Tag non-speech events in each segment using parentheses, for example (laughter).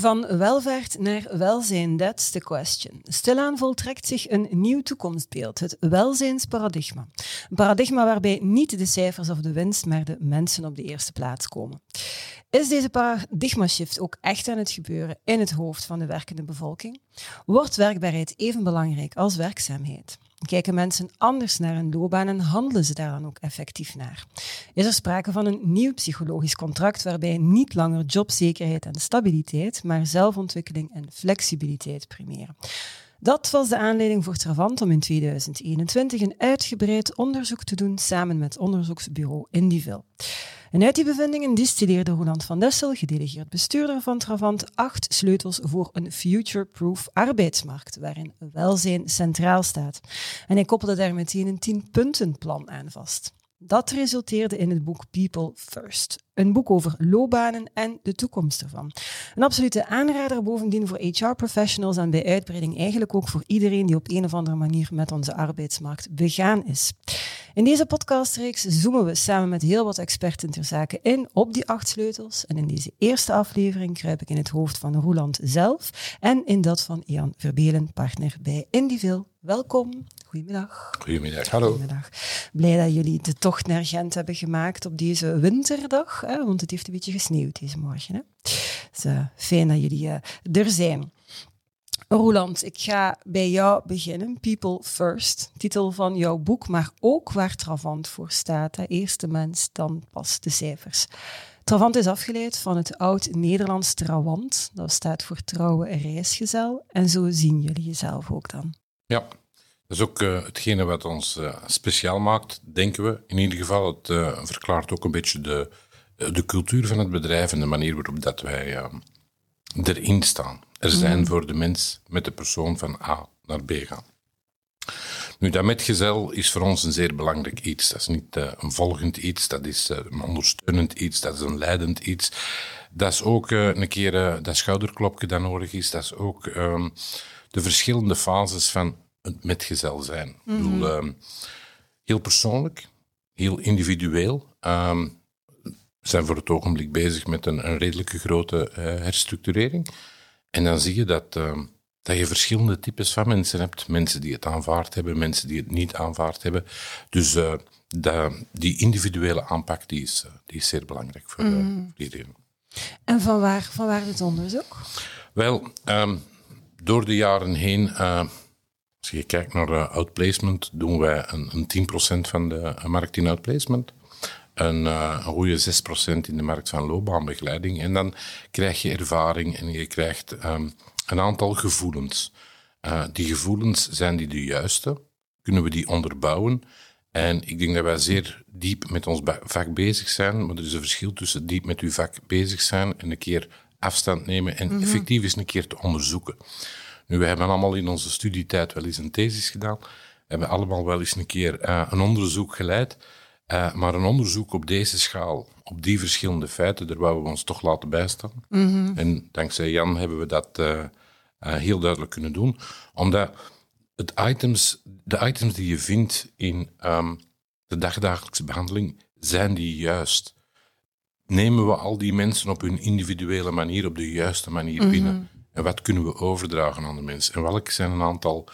Van welvaart naar welzijn, that's the question. Stilaan voltrekt zich een nieuw toekomstbeeld, het welzijnsparadigma. Een paradigma waarbij niet de cijfers of de winst, maar de mensen op de eerste plaats komen. Is deze paradigma-shift ook echt aan het gebeuren in het hoofd van de werkende bevolking? Wordt werkbaarheid even belangrijk als werkzaamheid? Kijken mensen anders naar een loopbaan en handelen ze daar dan ook effectief naar? Is er sprake van een nieuw psychologisch contract waarbij niet langer jobzekerheid en stabiliteit, maar zelfontwikkeling en flexibiliteit primeren? Dat was de aanleiding voor Travant om in 2021 een uitgebreid onderzoek te doen samen met onderzoeksbureau Indivil. En uit die bevindingen distilleerde Roland van Dessel, gedelegeerd bestuurder van Travant, acht sleutels voor een future-proof arbeidsmarkt, waarin welzijn centraal staat. En hij koppelde daar meteen een tien-puntenplan aan vast. Dat resulteerde in het boek People First. Een boek over loopbanen en de toekomst ervan. Een absolute aanrader bovendien voor HR-professionals en bij uitbreiding eigenlijk ook voor iedereen die op een of andere manier met onze arbeidsmarkt begaan is. In deze podcastreeks zoomen we samen met heel wat experten ter zake in op die acht sleutels. En in deze eerste aflevering kruip ik in het hoofd van Roland zelf en in dat van Ian Verbelen, partner bij Indivil. Welkom. Goedemiddag. Goedemiddag, hallo. Goedemiddag. Blij dat jullie de tocht naar Gent hebben gemaakt op deze winterdag, hè, want het heeft een beetje gesneeuwd deze morgen. Hè. Dus, uh, fijn dat jullie uh, er zijn. Roland, ik ga bij jou beginnen. People First, titel van jouw boek, maar ook waar Travant voor staat. Hè. Eerst de mens, dan pas de cijfers. Travant is afgeleid van het oud-Nederlands Trawant. Dat staat voor trouwe reisgezel. En zo zien jullie jezelf ook dan. Ja, dat is ook uh, hetgene wat ons uh, speciaal maakt, denken we. In ieder geval, het uh, verklaart ook een beetje de, de cultuur van het bedrijf en de manier waarop dat wij erin staan. Er zijn mm. voor de mens met de persoon van A naar B gaan. Nu, dat metgezel is voor ons een zeer belangrijk iets. Dat is niet een volgend iets, dat is een ondersteunend iets, dat is een leidend iets. Dat is ook een keer dat schouderklopje dat nodig is. Dat is ook ehm, de verschillende fases van het metgezel zijn. Ik bedoel, mhm. ehm, heel persoonlijk, heel individueel. Um, we zijn voor het ogenblik bezig met een, een redelijke grote uh, herstructurering. En dan zie je dat, uh, dat je verschillende types van mensen hebt. Mensen die het aanvaard hebben, mensen die het niet aanvaard hebben. Dus uh, die individuele aanpak die is, die is zeer belangrijk voor, mm. iedereen. En van waar, van waar het onderzoek? Wel, um, door de jaren heen als je kijkt naar uh, outplacement, doen wij een, een 10% van de eh, markt in outplacement. Een, uh, een goede 6% in de markt van loopbaanbegeleiding. En dan krijg je ervaring en je krijgt um, een aantal gevoelens. Uh, die gevoelens, zijn die de juiste? Kunnen we die onderbouwen? En ik denk dat wij zeer diep met ons vak bezig zijn, maar er is een verschil tussen diep met uw vak bezig zijn en een keer afstand nemen en mm effectief eens een keer te onderzoeken. Nu, we hebben allemaal in onze studietijd wel eens een thesis gedaan. We hebben allemaal wel eens een keer uh, een onderzoek geleid. Uh, maar een onderzoek op deze schaal, op die verschillende feiten, daar wouden we ons toch laten bijstaan. Mm -hmm. En dankzij Jan hebben we dat uh, heel duidelijk kunnen doen. Omdat het items, de items die je vindt in um, de dagdagelijkse behandeling, zijn die juist? Nemen we al die mensen op hun individuele manier, op de juiste manier mhm. binnen? En wat kunnen we overdragen aan de mensen? En welke zijn een aantal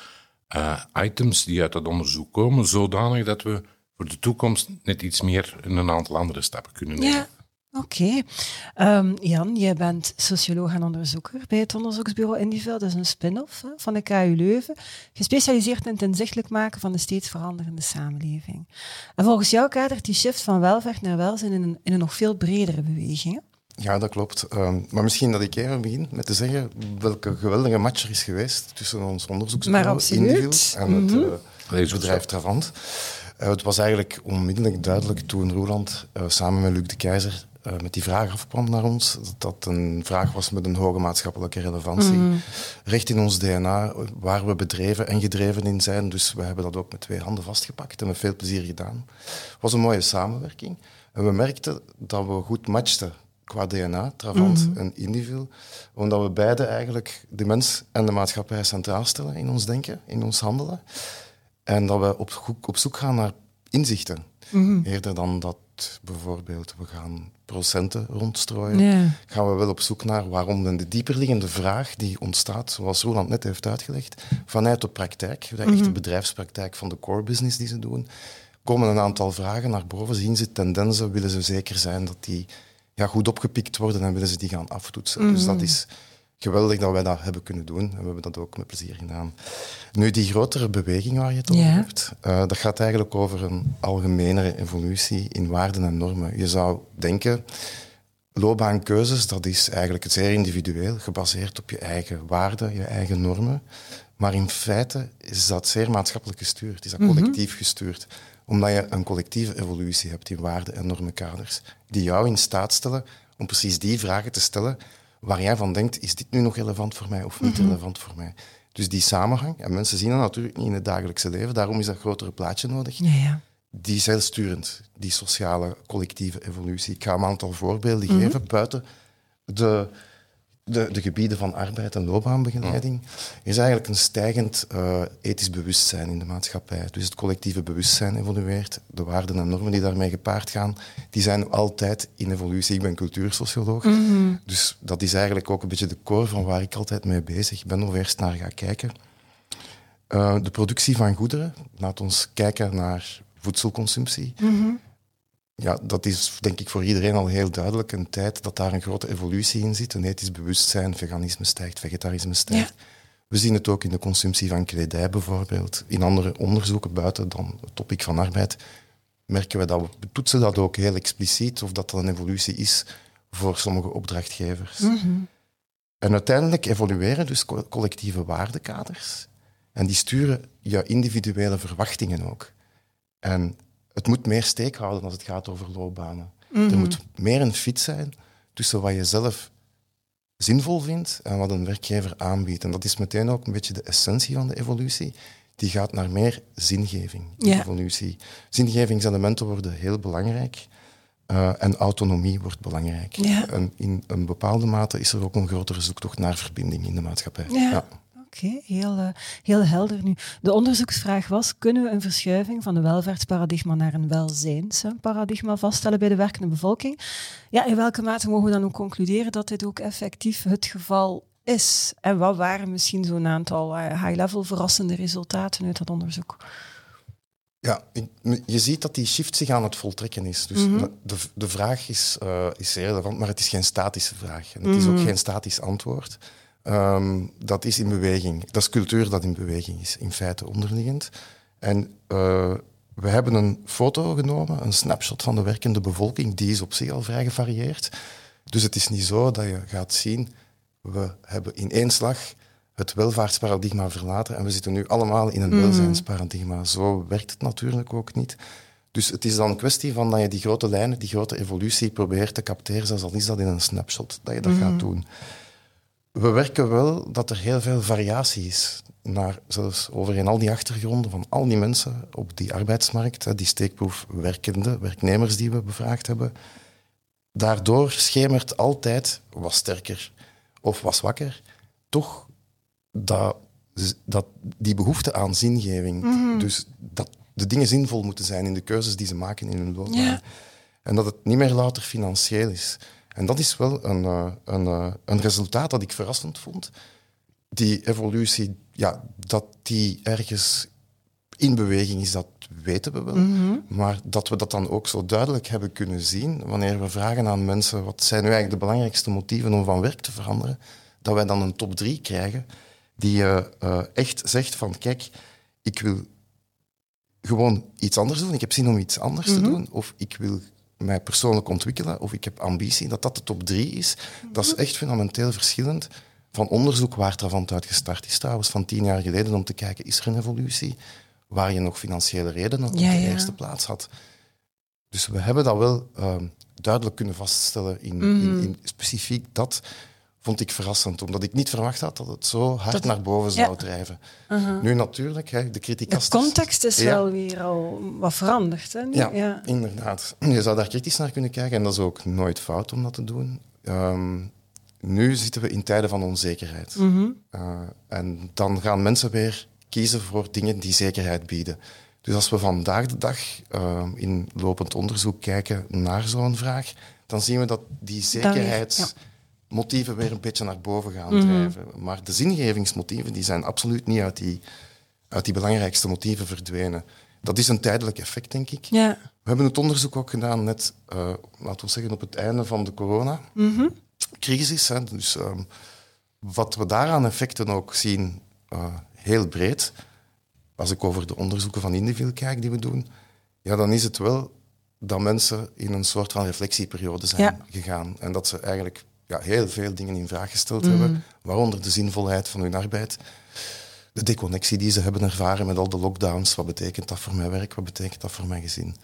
uh, items die uit dat onderzoek komen, zodanig dat we voor de toekomst net iets meer in een aantal andere stappen kunnen nemen? Ja. Oké. Okay. Um, Jan, jij bent socioloog en onderzoeker bij het onderzoeksbureau Indivil. Dat is een spin-off hè, van de KU Leuven, gespecialiseerd in het inzichtelijk maken van de steeds veranderende samenleving. En volgens jou kadert die shift van welvaart naar welzijn in een, in een nog veel bredere beweging. Ja, dat klopt. Ehm, maar misschien dat ik even begin met te zeggen welke geweldige match er is geweest tussen ons onderzoeksbureau Indivil en het, mm -hmm. bedrijf Travant. Uh, het was eigenlijk onmiddellijk duidelijk toen Roland uh, samen met Luc de Keizer uh, met die vraag afkwam naar ons, dat dat een vraag was met een hoge maatschappelijke relevantie. Mm. Recht in ons DNA, waar we bedreven en gedreven in zijn. Dus we hebben dat ook met twee handen vastgepakt en met veel plezier gedaan. Het was een mooie samenwerking. En we merkten dat we goed matchten qua DNA, Travant mm. en Indivil, omdat we beide eigenlijk de mens en de maatschappij centraal stellen in ons denken, in ons handelen. En dat we op, op zoek gaan naar inzichten. Mm Eerder dan dat bijvoorbeeld we gaan procenten rondstrooien, gaan we wel op zoek naar waarom dan de dieperliggende vraag die ontstaat, zoals Roland net heeft uitgelegd, vanuit de praktijk, de echte mhm. bedrijfspraktijk van de core business die ze doen, komen een aantal vragen naar boven, zien ze tendensen, willen ze zeker zijn dat die ja, goed opgepikt worden en willen ze die gaan aftoetsen. Dus dat mhm. is geweldig dat wij dat hebben kunnen doen. En we hebben dat ook met plezier gedaan. Nu, die grotere beweging waar je het over hebt, uh, dat gaat eigenlijk over een algemenere evolutie in waarden en normen. Je zou denken, loopbaankeuzes, dat is eigenlijk zeer individueel, gebaseerd op je eigen waarden, je eigen normen. Maar in feite is dat zeer maatschappelijk gestuurd, is dat mhm. collectief gestuurd. Omdat je een collectieve evolutie hebt in waarden en normenkaders, die jou in staat stellen om precies die vragen te stellen waar jij van denkt, is dit nu nog relevant voor mij of niet mhm. relevant voor mij? Dus die samenhang, en mensen zien dat natuurlijk niet in het dagelijkse leven, daarom is dat grotere plaatje nodig. Ja, ja. Die is heel sturend, die sociale collectieve evolutie. Ik ga een aantal voorbeelden mhm. geven buiten de de, de, gebieden van arbeid en loopbaanbegeleiding, is eigenlijk een stijgend uh, ethisch bewustzijn in de maatschappij. Dus het collectieve bewustzijn evolueert, de waarden en normen die daarmee gepaard gaan, die zijn altijd in evolutie. Ik ben cultuursocioloog, mhm. dus dat is eigenlijk ook een beetje de core van waar ik altijd mee bezig ben, of eerst naar ga kijken. Uh, de productie van goederen, laat ons kijken naar voedselconsumptie. Mhm ja, dat is denk ik voor iedereen al heel duidelijk een tijd dat daar een grote evolutie in zit. Een ethisch bewustzijn, veganisme stijgt, vegetarisme stijgt. We zien het ook in de consumptie van kledij bijvoorbeeld. In andere onderzoeken buiten dan het topic van arbeid merken we dat we toetsen dat ook heel expliciet of dat dat een evolutie is voor sommige opdrachtgevers. Mhm. En uiteindelijk evolueren dus collectieve waardekaders en die sturen je individuele verwachtingen ook. En het moet meer steek houden als het gaat over loopbanen. Er mhm. moet meer een fit zijn tussen wat je zelf zinvol vindt en wat een werkgever aanbiedt. En dat is meteen ook een beetje de essentie van de evolutie. Die gaat naar meer zingeving, ja. evolutie. Zingevingselementen worden heel belangrijk. Uh, en autonomie wordt belangrijk. Ja. En in een bepaalde mate is er ook een grotere zoektocht naar verbinding in de maatschappij. Ja. Oké, heel, uh, heel helder nu. De onderzoeksvraag was, kunnen we een verschuiving van de welvaartsparadigma naar een welzijnsparadigma vaststellen bij de werkende bevolking? Ja, in welke mate mogen we dan ook concluderen dat dit ook effectief het geval is? En wat waren misschien zo'n aantal uh, high-level verrassende resultaten uit dat onderzoek? Ja, je ziet dat die shift zich aan het voltrekken is. Dus mhm. de, de vraag is, uh, is relevant, maar het is geen statische vraag. En het is ook mhm. geen statisch antwoord. Ehm, dat is in beweging. Dat is cultuur dat in beweging is, in feite onderliggend. En uh, we hebben een foto genomen, een snapshot van de werkende bevolking. Die is op zich al vrij gevarieerd. Dus het is niet zo dat je gaat zien, we hebben in één slag het welvaartsparadigma verlaten en we zitten nu allemaal in een mm. welzijnsparadigma. Zo werkt het natuurlijk ook niet. Dus het is dan een kwestie van dat je die grote lijnen, die grote evolutie probeert te capteren, zoals al is dat in een snapshot, dat je dat gaat mm. doen we werken wel dat er heel veel variatie is. Naar, zelfs over in al die achtergronden van al die mensen op die arbeidsmarkt, die steekproef werkende, werknemers die we bevraagd hebben. Daardoor schemert altijd, was sterker of was wakker, toch dat, dat die behoefte aan zingeving. Mhm. Dus dat de dingen zinvol moeten zijn in de keuzes die ze maken in hun loopbaan. En dat het niet meer louter financieel is. En dat is wel een, uh, een, uh, een resultaat dat ik verrassend vond. Die evolutie, ja, dat die ergens in beweging is, dat weten we wel. Mhm. Maar dat we dat dan ook zo duidelijk hebben kunnen zien, wanneer we vragen aan mensen wat zijn nu eigenlijk de belangrijkste motieven om van werk te veranderen, dat wij dan een top 3 krijgen die uh, echt zegt van kijk, ik wil gewoon iets anders doen, ik heb zin om iets anders te mhm. doen, of ik wil mij persoonlijk ontwikkelen of ik heb ambitie, dat dat de top drie is, dat is echt fundamenteel verschillend van onderzoek waar Travant uit gestart is trouwens, van tien jaar geleden, om te kijken, is er een evolutie waar je nog financiële redenen op de eerste plaats had. Dus we hebben dat wel ehm, duidelijk kunnen vaststellen in, in, in specifiek dat vond ik verrassend, omdat ik niet verwacht had dat het zo hard naar boven zou ja. drijven. Nu natuurlijk, hè, de De criticasters... context is Ja. wel weer al wat veranderd. Hè, nu? Ja, inderdaad. Je zou daar kritisch naar kunnen kijken en dat is ook nooit fout om dat te doen. Ehm, nu zitten we in tijden van onzekerheid. Mhm. Eh, en dan gaan mensen weer kiezen voor dingen die zekerheid bieden. Dus als we vandaag de dag eh, in lopend onderzoek kijken naar zo'n vraag, dan zien we dat die zekerheidsmotieven weer een beetje naar boven gaan Mhm. drijven. Maar de zingevingsmotieven die zijn absoluut niet uit die, uit die belangrijkste motieven verdwenen. Dat is een tijdelijk effect, denk ik. Ja. We hebben het onderzoek ook gedaan net, eh, laten we zeggen, op het einde van de corona-crisis. hè. Dus ehm, wat we daaraan effecten ook zien, eh, heel breed, als ik over de onderzoeken van Indivil kijk die we doen, ja, dan is het wel dat mensen in een soort van reflectieperiode zijn Ja. gegaan. En dat ze eigenlijk ja, heel veel dingen in vraag gesteld hebben, waaronder de zinvolheid van hun arbeid de deconnectie die ze hebben ervaren met al de lockdowns. Wat betekent dat voor mijn werk? Wat betekent dat voor mijn gezin?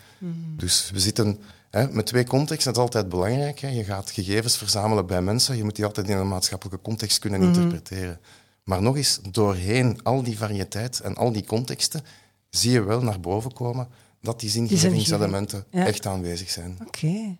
Dus we zitten hè, met twee contexten. Dat is altijd belangrijk. Hè. Je gaat gegevens verzamelen bij mensen. Je moet die altijd in een maatschappelijke context kunnen interpreteren. Maar nog eens, doorheen al die variëteit en al die contexten zie je wel naar boven komen dat die zingevingselementen Ja. echt aanwezig zijn. Oké.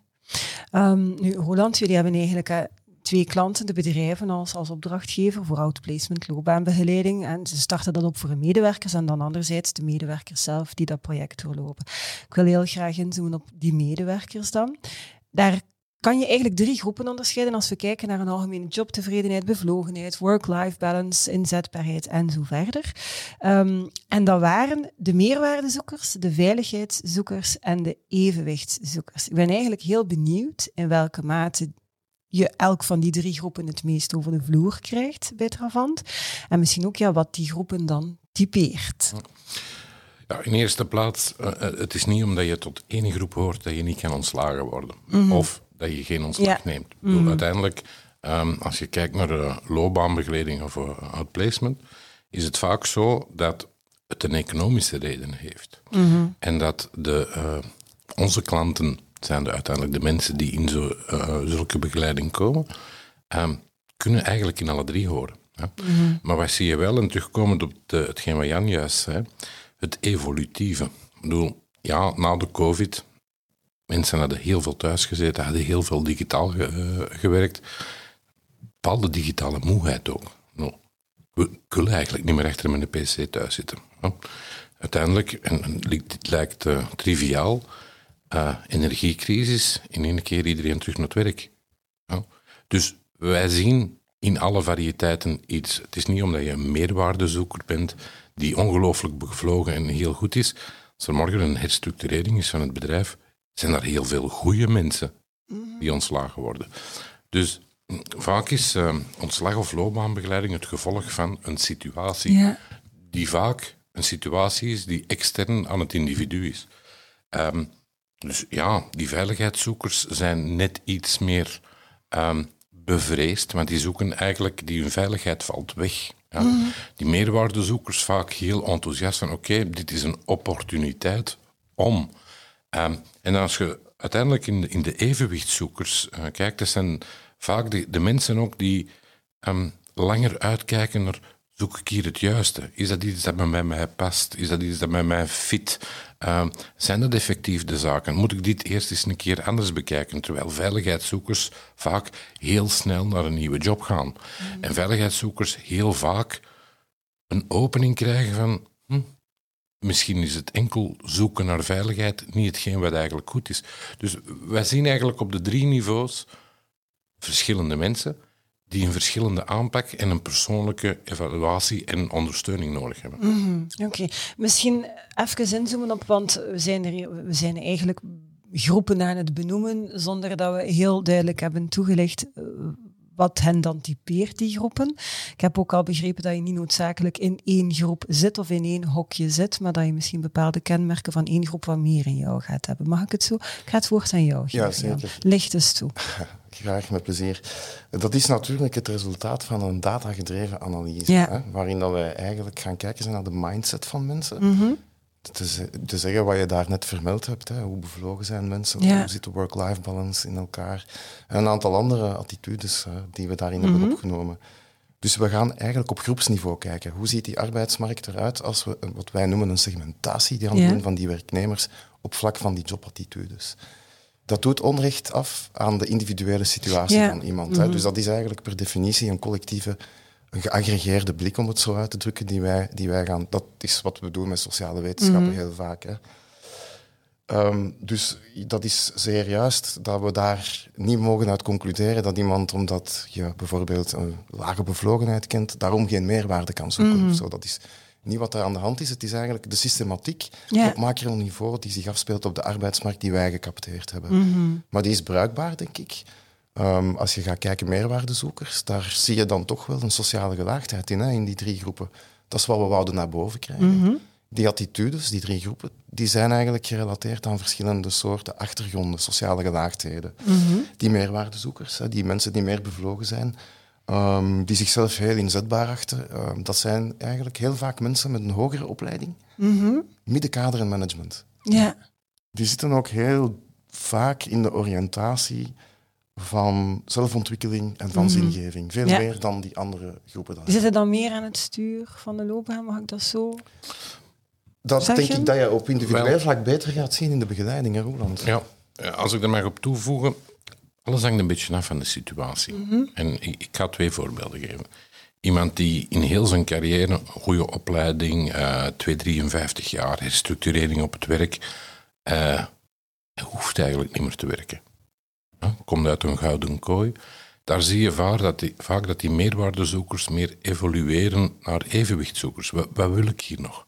Ehm, nu, Roland, jullie hebben eigenlijk eh, twee klanten, de bedrijven als, als opdrachtgever voor outplacement, loopbaanbegeleiding. En ze starten dat op voor hun medewerkers en dan anderzijds de medewerkers zelf die dat project doorlopen. Ik wil heel graag inzoomen op die medewerkers dan. Daar kan je eigenlijk drie groepen onderscheiden als we kijken naar een algemene jobtevredenheid, bevlogenheid, work-life balance, inzetbaarheid en zo verder. Ehm, en dat waren de meerwaardezoekers, de veiligheidszoekers en de evenwichtszoekers. Ik ben eigenlijk heel benieuwd in welke mate je elk van die drie groepen het meest over de vloer krijgt bij Travant. En misschien ook ja, wat die groepen dan typeert. Ja, in eerste plaats, eh, eh, het is niet omdat je tot één groep hoort dat je niet kan ontslagen worden. Of dat je geen ontslag neemt. Bedoel, Uiteindelijk, ehm, als je kijkt naar de loopbaanbegeleiding of eh, outplacement, is het vaak zo dat het een economische reden heeft. En dat de, eh, onze klanten zijn de, uiteindelijk de mensen die in zo, eh, zulke begeleiding komen, ehm, kunnen eigenlijk in alle drie horen. Hè. Maar wat zie je wel, en terugkomend op de, hetgeen wat Jan juist zei, het evolutieve. Ik bedoel, ja, na de COVID, mensen hadden heel veel thuis gezeten, hadden heel veel digitaal eh, gewerkt. Bepaalde digitale moeheid ook. We kunnen eigenlijk niet meer achter met een pc thuis zitten. Uiteindelijk, en, dit lijkt eh, triviaal, eh, energiecrisis, in één keer iedereen terug naar het werk. Dus wij zien in alle variëteiten iets. Het is niet omdat je een meerwaardezoeker bent die ongelooflijk bevlogen en heel goed is. Als er morgen een herstructurering is van het bedrijf, zijn er heel veel goede mensen die ontslagen worden. Dus vaak is eh, ontslag of loopbaanbegeleiding het gevolg van een situatie Ja. die vaak een situatie is die extern aan het individu is. Ehm, dus ja, die veiligheidszoekers zijn net iets meer ehm, bevreesd, want die zoeken eigenlijk, die hun veiligheid valt weg. Ja. Die meerwaardezoekers vaak heel enthousiast van oké, dit is een opportuniteit om. Ehm, en als je uiteindelijk in de, in de evenwichtszoekers eh, kijkt, dat zijn vaak de, de mensen ook die ehm, langer uitkijken naar zoek ik hier het juiste? Is dat iets dat bij mij past? Is dat iets dat bij mij fit? Ehm, zijn dat effectief de zaken? Moet ik dit eerst eens een keer anders bekijken? Terwijl veiligheidszoekers vaak heel snel naar een nieuwe job gaan. En veiligheidszoekers heel vaak een opening krijgen van... Misschien is het enkel zoeken naar veiligheid niet hetgeen wat eigenlijk goed is. Dus wij zien eigenlijk op de drie niveaus verschillende mensen die een verschillende aanpak en een persoonlijke evaluatie en ondersteuning nodig hebben. Oké, misschien even inzoomen op, want we zijn, er, we zijn eigenlijk groepen aan het benoemen zonder dat we heel duidelijk hebben toegelicht eh, wat hen dan typeert, die groepen. Ik heb ook al begrepen dat je niet noodzakelijk in één groep zit of in één hokje zit, maar dat je misschien bepaalde kenmerken van één groep wat meer in jou gaat hebben. Mag ik het zo? Ik ga het woord aan jou Ja, geven. Jan. zeker. Licht eens toe. (laughs) Graag, met plezier. Dat is natuurlijk het resultaat van een datagedreven analyse, Ja. hè, waarin dat wij eigenlijk gaan kijken naar de mindset van mensen. Te, te, zeggen wat je daar net vermeld hebt. Hè. Hoe bevlogen zijn mensen? Ja. Hoe zit de work-life balance in elkaar? En een aantal andere attitudes die we daarin hebben Mhm. opgenomen. Dus we gaan eigenlijk op groepsniveau kijken. Hoe ziet die arbeidsmarkt eruit als we wat wij noemen een segmentatie gaan Ja. doen van die werknemers op vlak van die jobattitudes? Dat doet onrecht af aan de individuele situatie Ja. van iemand. Hè. Dus dat is eigenlijk per definitie een collectieve, een geaggregeerde blik, om het zo uit te drukken, die wij, die wij gaan... Dat is wat we doen met sociale wetenschappen heel vaak. Hè. Ehm, dus dat is zeer juist dat we daar niet mogen uit concluderen dat iemand, omdat je bijvoorbeeld een lage bevlogenheid kent, daarom geen meerwaarde kan zoeken. of zo. Dat is niet wat er aan de hand is. Het is eigenlijk de systematiek Ja. op macroniveau die zich afspeelt op de arbeidsmarkt die wij gecapteerd hebben. Maar die is bruikbaar, denk ik. Ehm, als je gaat kijken meerwaardezoekers, daar zie je dan toch wel een sociale gelaagdheid in, hè, in die drie groepen. Dat is wat we wouden naar boven krijgen. Die attitudes, die drie groepen, die zijn eigenlijk gerelateerd aan verschillende soorten achtergronden, sociale gelaagdheden. Die meerwaardezoekers, hè, die mensen die meer bevlogen zijn, ehm, die zichzelf heel inzetbaar achten, ehm, dat zijn eigenlijk heel vaak mensen met een hogere opleiding, middenkader en management. Ja. Die zitten ook heel vaak in de oriëntatie van zelfontwikkeling en van zingeving. Veel Ja. meer dan die andere groepen. Dan. Die zitten dan meer aan het stuur van de loopbaan, mag ik dat zo? Dat denk ik dat je op individueel Wel- vlak beter gaat zien in de begeleiding, hè, Roland? Ja, eh, als ik er mag op toevoegen, alles hangt een beetje af van de situatie. En ik, ik ga twee voorbeelden geven. Iemand die in heel zijn carrière, goede opleiding, eh 2, 53 jaar, herstructurering op het werk, eh, hij hoeft eigenlijk niet meer te werken. Komt uit een gouden kooi. Daar zie je vaak dat die, vaak dat die meerwaardezoekers meer evolueren naar evenwichtzoekers. Wat, wat wil ik hier nog?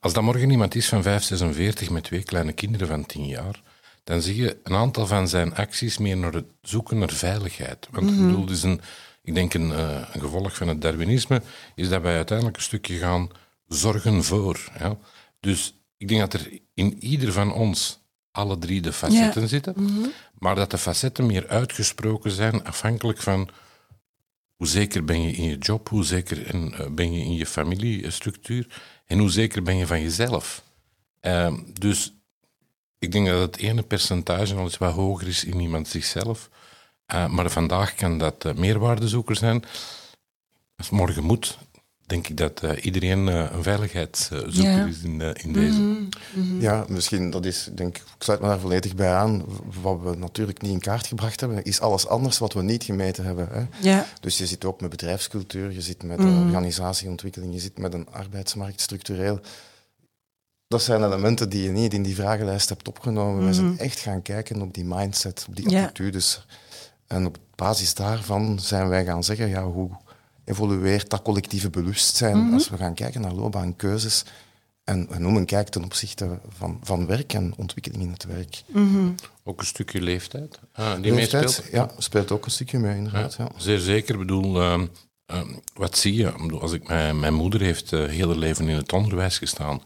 Als dat morgen iemand is van 5, 46 met twee kleine kinderen van 10 jaar, dan zie je een aantal van zijn acties meer naar het zoeken naar veiligheid. Want ik bedoel, dus een, ik denk een, eh, een gevolg van het Darwinisme is dat wij uiteindelijk een stukje gaan zorgen voor. Ja? Dus ik denk dat er in ieder van ons alle drie de facetten zitten, maar dat de facetten meer uitgesproken zijn afhankelijk van hoe zeker ben je in je job, hoe zeker eh, ben je in je familiestructuur en hoe zeker ben je van jezelf. Ehm, dus ik denk dat het ene percentage al eens wat hoger is in iemand zichzelf. Eh, maar vandaag kan dat eh, meerwaardezoeker zijn. Als morgen moet, denk ik dat eh, iedereen eh, een veiligheidszoeker Ja. is in, eh, in deze. Ja, misschien, dat is, denk ik, ik sluit me daar volledig bij aan. Wat we natuurlijk niet in kaart gebracht hebben, is alles anders wat we niet gemeten hebben. Hè. Ja. Dus je zit ook met bedrijfscultuur, je zit met eh, organisatieontwikkeling, je zit met een arbeidsmarkt structureel. Dat zijn elementen die je niet in die vragenlijst hebt opgenomen. Wij zijn echt gaan kijken op die mindset, op die Ja. attitudes. En op basis daarvan zijn wij gaan zeggen, ja, hoe evolueert dat collectieve bewustzijn als we gaan kijken naar loopbaankeuzes en, en hoe men kijkt ten opzichte van, van werk en ontwikkeling in het werk. Ook een stukje leeftijd ah, die Leeftijd, meespeelt. ja, speelt ook een stukje mee, inderdaad. Ja. Zeer zeker. Ik bedoel, ehm, ehm, wat zie je? Als ik, mijn, mijn moeder heeft uh, heel haar leven in het onderwijs gestaan.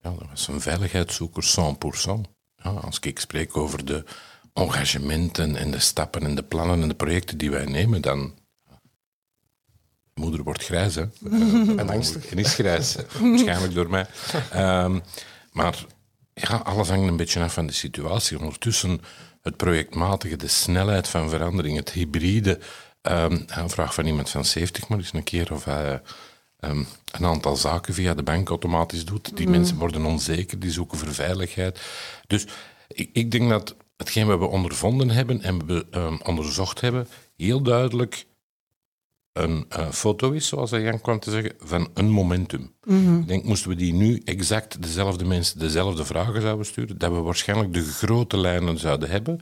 Ja, dat was een veiligheidszoeker 100%. Ja, als ik spreek over de engagementen en de stappen en de plannen en de projecten die wij nemen, dan... Moeder wordt grijs, hè. (laughs) En angstig. En is grijs, (laughs) waarschijnlijk door mij. Ehm, maar ja, alles hangt een beetje af van de situatie. Ondertussen het projectmatige, de snelheid van verandering, het hybride. ehm, een vraag van iemand van 70 maar eens een keer of hij ehm, een aantal zaken via de bank automatisch doet. Die mensen worden onzeker, die zoeken voor veiligheid. Dus ik, ik denk dat hetgeen wat we ondervonden hebben en we onderzocht hebben, heel duidelijk een eh, foto is, zoals Jan kwam te zeggen, van een momentum. Ik denk, moesten we die nu exact dezelfde mensen dezelfde vragen zouden sturen, dat we waarschijnlijk de grote lijnen zouden hebben,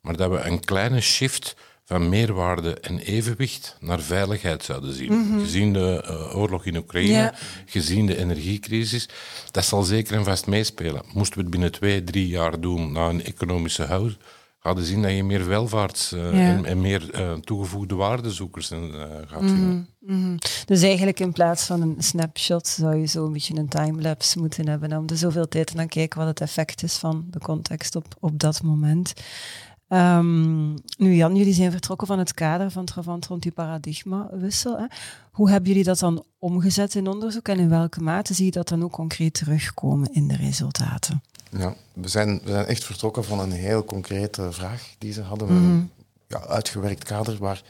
maar dat we een kleine shift van meerwaarde en evenwicht naar veiligheid zouden zien. Gezien de eh, oorlog in Oekraïne, gezien de energiecrisis, dat zal zeker en vast meespelen. Moesten we het binnen twee, drie jaar doen na een economische hadden zien dat je meer welvaarts eh, Ja. en, en meer eh, toegevoegde waardezoekers eh, gaat vinden. Mhm. Dus eigenlijk in plaats van een snapshot zou je zo een beetje een timelapse moeten hebben om de zoveel tijd te dan kijken wat het effect is van de context op, op dat moment. Ehm, nu Jan, jullie zijn vertrokken van het kader van Travant rond die paradigmawissel. Hè. Hoe hebben jullie dat dan omgezet in onderzoek en in welke mate zie je dat dan ook concreet terugkomen in de resultaten? Ja, we zijn, we zijn echt vertrokken van een heel concrete vraag die ze hadden. Een ja, uitgewerkt kader waar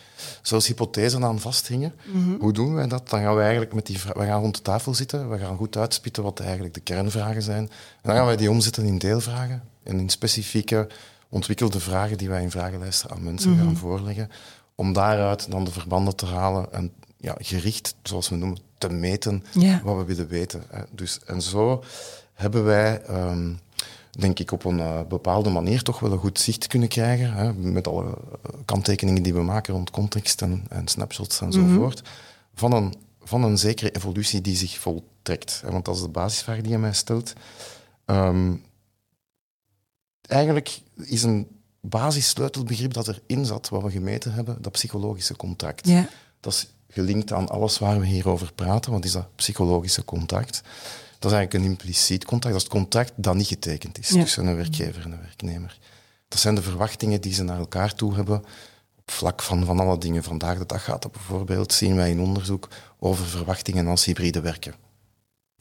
zelfs hypothesen aan vasthingen. Hoe doen wij dat? Dan gaan we eigenlijk met die we gaan rond de tafel zitten, we gaan goed uitspitten wat eigenlijk de kernvragen zijn. En dan gaan wij die omzetten in deelvragen en in specifieke ontwikkelde vragen die wij in vragenlijsten aan mensen gaan voorleggen, om daaruit dan de verbanden te halen en ja, gericht, zoals we noemen, te meten wat we willen weten. Dus, en zo hebben wij... Ehm, denk ik, op een uh, bepaalde manier toch wel een goed zicht kunnen krijgen. Hè, met alle eh, kanttekeningen die we maken rond context en, en snapshots enzovoort. Mm van, een, van een zekere evolutie die zich voltrekt. Hè, want dat is de basisvraag die je mij stelt. Um, eigenlijk is een basissleutelbegrip dat erin zat, wat we gemeten hebben, dat psychologische contract. Ja. Dat is gelinkt aan alles waar we hier over praten, wat is dat psychologische contract? Dat is eigenlijk een impliciet contract. Dat is het contract dat niet getekend is tussen een werkgever en een werknemer. Dat zijn de verwachtingen die ze naar elkaar toe hebben op vlak van, van alle dingen. Vandaag de dag gaat dat bijvoorbeeld, zien wij in onderzoek, over verwachtingen als hybride werken.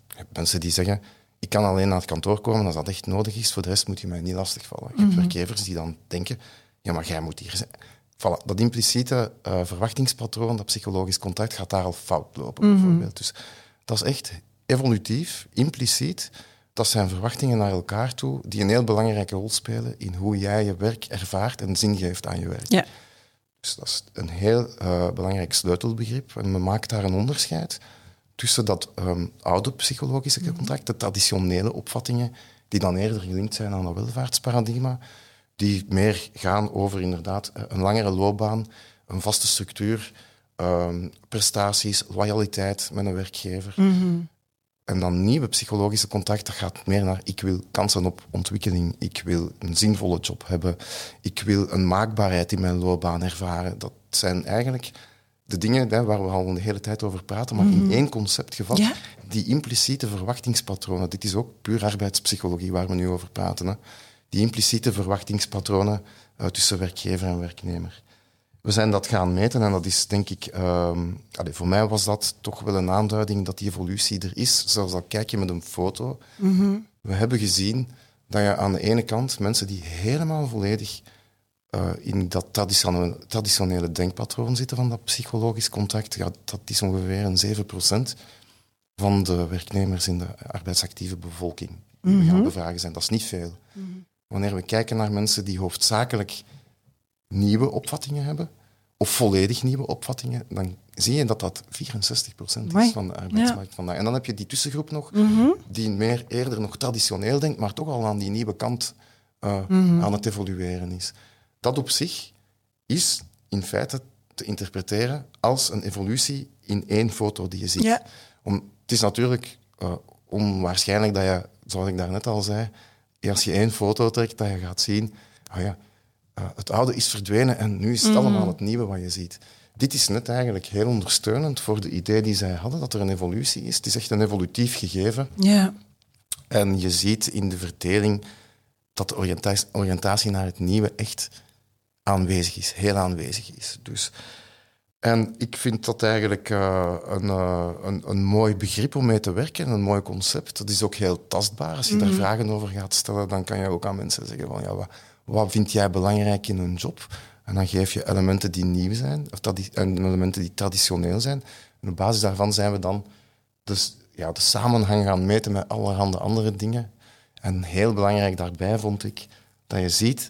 Je hebt mensen die zeggen, ik kan alleen naar het kantoor komen als dat echt nodig is, voor de rest moet je mij niet lastigvallen. Je hebt mhm. werkgevers die dan denken, ja, maar jij moet hier zijn. Voilà, dat impliciete uh, verwachtingspatroon, dat psychologisch contract, gaat daar al fout lopen, mhm. bijvoorbeeld. Dus dat is echt evolutief, impliciet, dat zijn verwachtingen naar elkaar toe die een heel belangrijke rol spelen in hoe jij je werk ervaart en zin geeft aan je werk. Ja. Dus dat is een heel uh, belangrijk sleutelbegrip. En men maakt daar een onderscheid tussen dat um, oude psychologische mhm. contract, de traditionele opvattingen, die dan eerder gelinkt zijn aan dat welvaartsparadigma, die meer gaan over inderdaad eh, een langere loopbaan, een vaste structuur, um, prestaties, loyaliteit met een werkgever. Mm en dan nieuwe psychologische contact, dat gaat meer naar ik wil kansen op ontwikkeling, ik wil een zinvolle job hebben, ik wil een maakbaarheid in mijn loopbaan ervaren. Dat zijn eigenlijk de dingen hè, waar we al de hele tijd over praten, maar in mhm. één concept gevat. Die impliciete verwachtingspatronen, dit is ook puur arbeidspsychologie waar we nu over praten. Hè. Die impliciete verwachtingspatronen uh, tussen werkgever en werknemer we zijn dat gaan meten en dat is denk ik, um, voor mij was dat toch wel een aanduiding dat die evolutie er is. Zelfs al kijk je met een foto. Mhm. We hebben gezien dat je aan de ene kant mensen die helemaal volledig uh, in dat traditionele, traditionele, denkpatroon zitten van dat psychologisch contact, ja, dat is ongeveer een 7% van de werknemers in de arbeidsactieve bevolking die we gaan mhm. bevragen zijn. Dat is niet veel. Mhm. Wanneer we kijken naar mensen die hoofdzakelijk nieuwe opvattingen hebben, of volledig nieuwe opvattingen, dan zie je dat dat 64% is van de arbeidsmarkt vandaag. En dan heb je die tussengroep nog, mhm. die meer eerder nog traditioneel denkt, maar toch al aan die nieuwe kant uh, aan het evolueren is. Dat op zich is in feite te interpreteren als een evolutie in één foto die je ziet. Om, het is natuurlijk uh, onwaarschijnlijk dat je, zoals ik daarnet al zei, als je één foto trekt, dat je gaat zien, oh ja, uh, het oude is verdwenen en nu is het mhm. allemaal het nieuwe wat je ziet. Dit is net eigenlijk heel ondersteunend voor de idee die zij hadden, dat er een evolutie is. Het is echt een evolutief gegeven. Ja. En je ziet in de verdeling dat de oriëntatie, oriëntatie naar het nieuwe echt aanwezig is, heel aanwezig is. Dus, en ik vind dat eigenlijk uh, een, uh, een, een, mooi begrip om mee te werken, een mooi concept. Dat is ook heel tastbaar. Als je daar mhm. vragen over gaat stellen, dan kan je ook aan mensen zeggen van ja, wat, wat vind jij belangrijk in een job? En dan geef je elementen die nieuw zijn, of en elementen die traditioneel zijn. En op basis daarvan zijn we dan dus, ja, de samenhang gaan meten met allerhande andere dingen. En heel belangrijk daarbij vond ik dat je ziet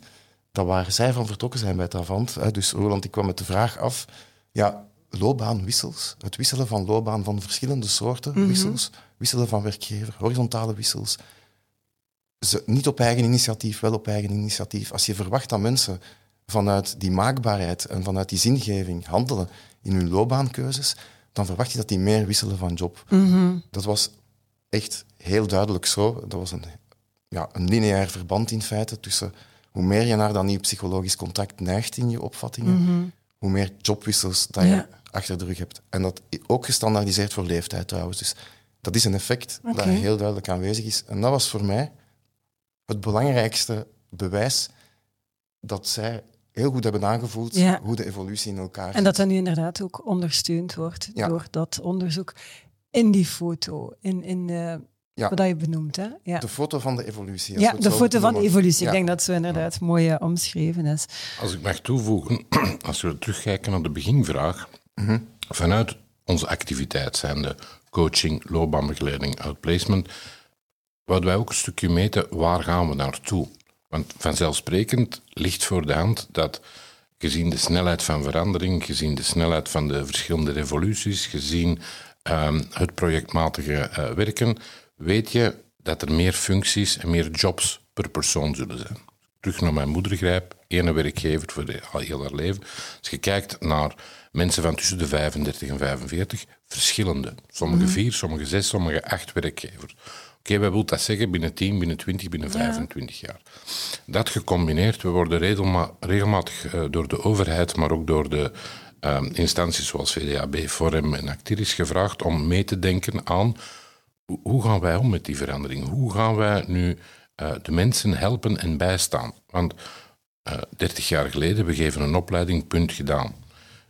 dat waar zij van vertrokken zijn bij Tavant, hè, dus Roland, ik kwam met de vraag af, ja, loopbaanwissels, het wisselen van loopbaan van verschillende soorten mhm. wissels, wisselen van werkgever, horizontale wissels, ze, niet op eigen initiatief, wel op eigen initiatief. Als je verwacht dat mensen vanuit die maakbaarheid en vanuit die zingeving handelen in hun loopbaankeuzes, dan verwacht je dat die meer wisselen van job. Mhm. Dat was echt heel duidelijk zo. Dat was een, ja, een lineair verband in feite tussen hoe meer je naar dat nieuw psychologisch contact neigt in je opvattingen, mhm. hoe meer jobwissels dat je achter de rug hebt. En dat ook gestandaardiseerd voor leeftijd trouwens. Dus dat is een effect dat heel duidelijk aanwezig is. En dat was voor mij het belangrijkste bewijs dat zij heel goed hebben aangevoeld Ja. hoe de evolutie in elkaar En dat dat nu inderdaad ook ondersteund wordt Ja. door dat onderzoek in die foto, in, in eh, Ja. wat dat je benoemt. Hè? Ja, De foto van de evolutie. ja de foto van de evolutie. Ja. Ik denk dat zo inderdaad mooi eh, omschreven is. Als ik mag toevoegen, (clears throat) als we terugkijken naar de beginvraag, vanuit onze activiteit, zijn de coaching, loopbaanbegeleiding, outplacement, wouden wij ook een stukje meten waar gaan we naartoe. Want vanzelfsprekend ligt voor de hand dat gezien de snelheid van verandering, gezien de snelheid van de verschillende revoluties, gezien ehm, het projectmatige eh, werken, weet je dat er meer functies en meer jobs per persoon zullen zijn. Terug naar mijn moeder grijp, ene werkgever voor de, al heel haar leven. Als je kijkt naar mensen van tussen de 35 en 45, verschillende. Sommige vier, sommige zes, sommige acht werkgevers. Oké, wat wil dat zeggen? Binnen 10, binnen 20, binnen 25 jaar. Dat gecombineerd, we worden regelma- regelmatig eh, door de overheid, maar ook door de eh, instanties zoals VDAB, Forum en Actiris gevraagd om mee te denken aan hoe- gaan wij om met die verandering? Hoe gaan wij nu eh, de mensen helpen en bijstaan? Want eh 30 jaar geleden we geven een opleiding, punt gedaan.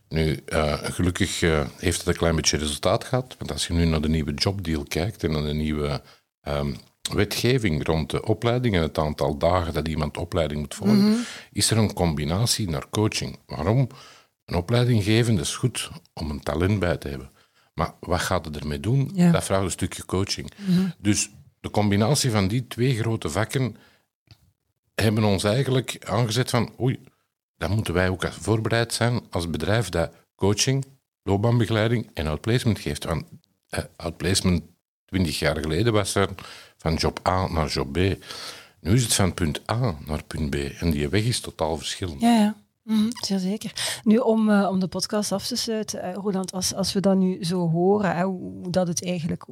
Nu, eh, gelukkig eh, heeft het een klein beetje resultaat gehad. Want als je nu naar de nieuwe jobdeal kijkt en naar de nieuwe ehm, wetgeving rond de opleiding en het aantal dagen dat iemand opleiding moet volgen, is er een combinatie naar coaching. Waarom? Een opleiding geven, is goed om een talent bij te hebben. Maar wat gaat het ermee doen? Ja. Dat vraagt een stukje coaching. Dus de combinatie van die twee grote vakken hebben ons eigenlijk aangezet van oei, dan moeten wij ook voorbereid zijn als bedrijf dat coaching, loopbaanbegeleiding en outplacement geeft. Want eh, outplacement 20 jaar geleden was er van job A naar job B. Nu is het van punt A naar punt B. En die weg is totaal verschillend. Ja, ja. Mhm, zeer zeker. Nu, om, eh, om de podcast af te sluiten, eh, Roland, als, als we dat nu zo horen, hè, hoe, dat het eigenlijk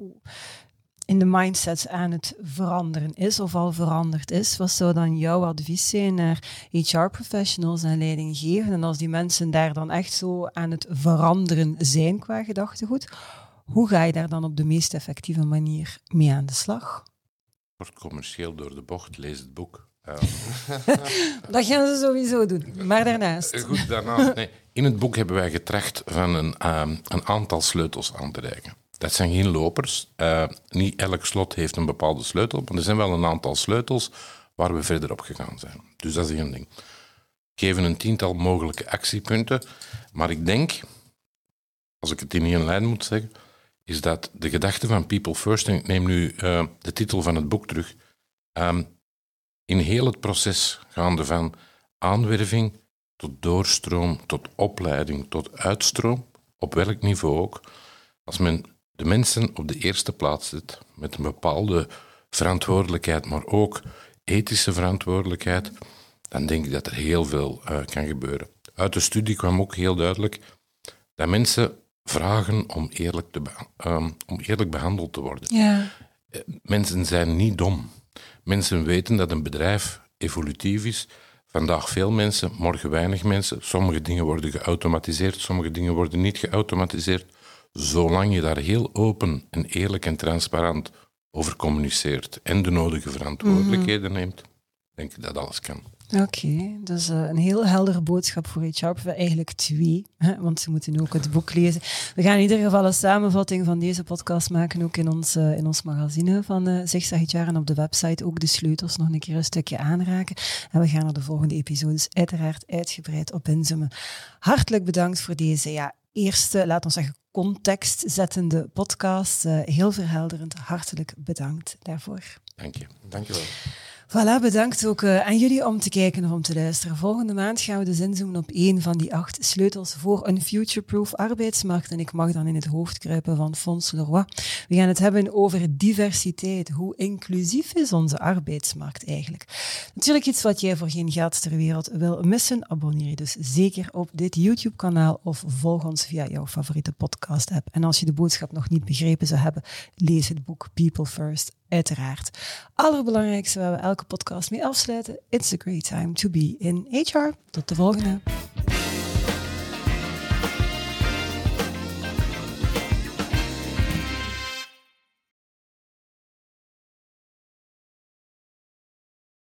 in de mindset aan het veranderen is, of al veranderd is, wat zou dan jouw advies zijn naar HR-professionals en leidinggevenden, als die mensen daar dan echt zo aan het veranderen zijn qua gedachtegoed, hoe ga je daar dan op de meest effectieve manier mee aan de slag? Wordt commercieel door de bocht, lees het boek. Eh, (laughs) Dat gaan ze sowieso doen. Maar daarnaast. Eh, Goed, daarnaast. Nee, in het boek hebben wij getracht van een, ehm, een aantal sleutels aan te reiken. Dat zijn geen lopers. Eh, niet elk slot heeft een bepaalde sleutel, maar er zijn wel een aantal sleutels waar we verder op gegaan zijn. Dus dat is één ding. We geven een tiental mogelijke actiepunten, maar ik denk, als ik het in één lijn moet zeggen, is dat de gedachte van People First, en ik neem nu eh, de titel van het boek terug, ehm, in heel het proces gaande van aanwerving tot doorstroom, tot opleiding, tot uitstroom, op welk niveau ook. Als men de mensen op de eerste plaats zet, met een bepaalde verantwoordelijkheid, maar ook ethische verantwoordelijkheid, dan denk ik dat er heel veel eh, kan gebeuren. Uit de studie kwam ook heel duidelijk dat mensen vragen om eerlijk, te ehm, om eerlijk behandeld te worden. Ja. Mensen zijn niet dom. Mensen weten dat een bedrijf evolutief is. Vandaag veel mensen, morgen weinig mensen. Sommige dingen worden geautomatiseerd, sommige dingen worden niet geautomatiseerd. Zolang je daar heel open en eerlijk en transparant over communiceert en de nodige verantwoordelijkheden neemt, denk ik dat alles kan. Oké, dus eh, een heel heldere boodschap voor HR. Eigenlijk twee, hè, want ze moeten ook het boek lezen. We gaan in ieder geval een samenvatting van deze podcast maken, ook in ons, eh, in ons magazine van uh, Zigzag HR en op de website ook de sleutels nog een keer een stukje aanraken. En we gaan er de volgende episodes uiteraard uitgebreid op inzoomen. Hartelijk bedankt voor deze ja, eerste, laat ons zeggen, contextzettende podcast. Heel verhelderend. Hartelijk bedankt daarvoor. Dank je. Dank je wel. Voilà, bedankt ook uh, aan jullie om te kijken of om te luisteren. Volgende maand gaan we dus inzoomen op één van die acht sleutels voor een future-proof arbeidsmarkt. En ik mag dan in het hoofd kruipen van Fons Leroy. We gaan het hebben over diversiteit. Hoe inclusief is onze arbeidsmarkt eigenlijk? Natuurlijk iets wat jij voor geen geld ter wereld wil missen. Abonneer je dus zeker op dit YouTube-kanaal of volg ons via jouw favoriete podcast-app. En als je de boodschap nog niet begrepen zou hebben, lees het boek People First uiteraard. Allerbelangrijkste waar we elke podcast mee afsluiten. It's a great time to be in HR. Tot de volgende.